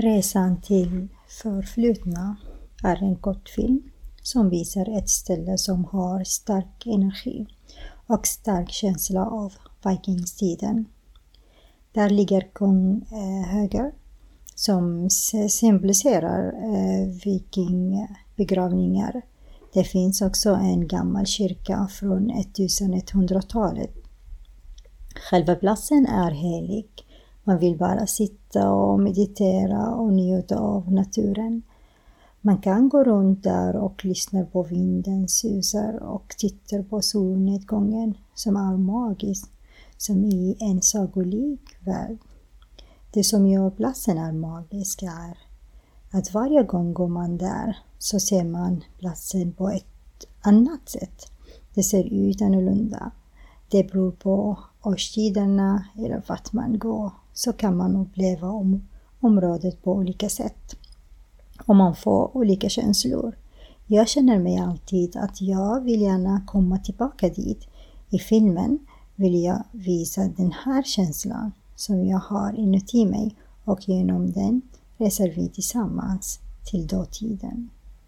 Resan till förflutna är en kortfilm som visar ett ställe som har stark energi och stark känsla av vikingstiden. Där ligger kung eh, Höger som symboliserar eh, vikingbegravningar. Det finns också en gammal kyrka från 1100-talet. Själva platsen är helig. Man vill bara sitta och meditera och njuta av naturen. Man kan gå runt där och lyssna på vinden susar och titta på solnedgången som är magisk, som i en sagolik värld. Det som gör platsen är magisk är att varje gång går man där så ser man platsen på ett annat sätt. Det ser ut annorlunda. Det beror på årstiderna eller vart man går så kan man uppleva om området på olika sätt. Och man får olika känslor. Jag känner mig alltid att jag vill gärna komma tillbaka dit. I filmen vill jag visa den här känslan som jag har inuti mig och genom den reser vi tillsammans till dåtiden.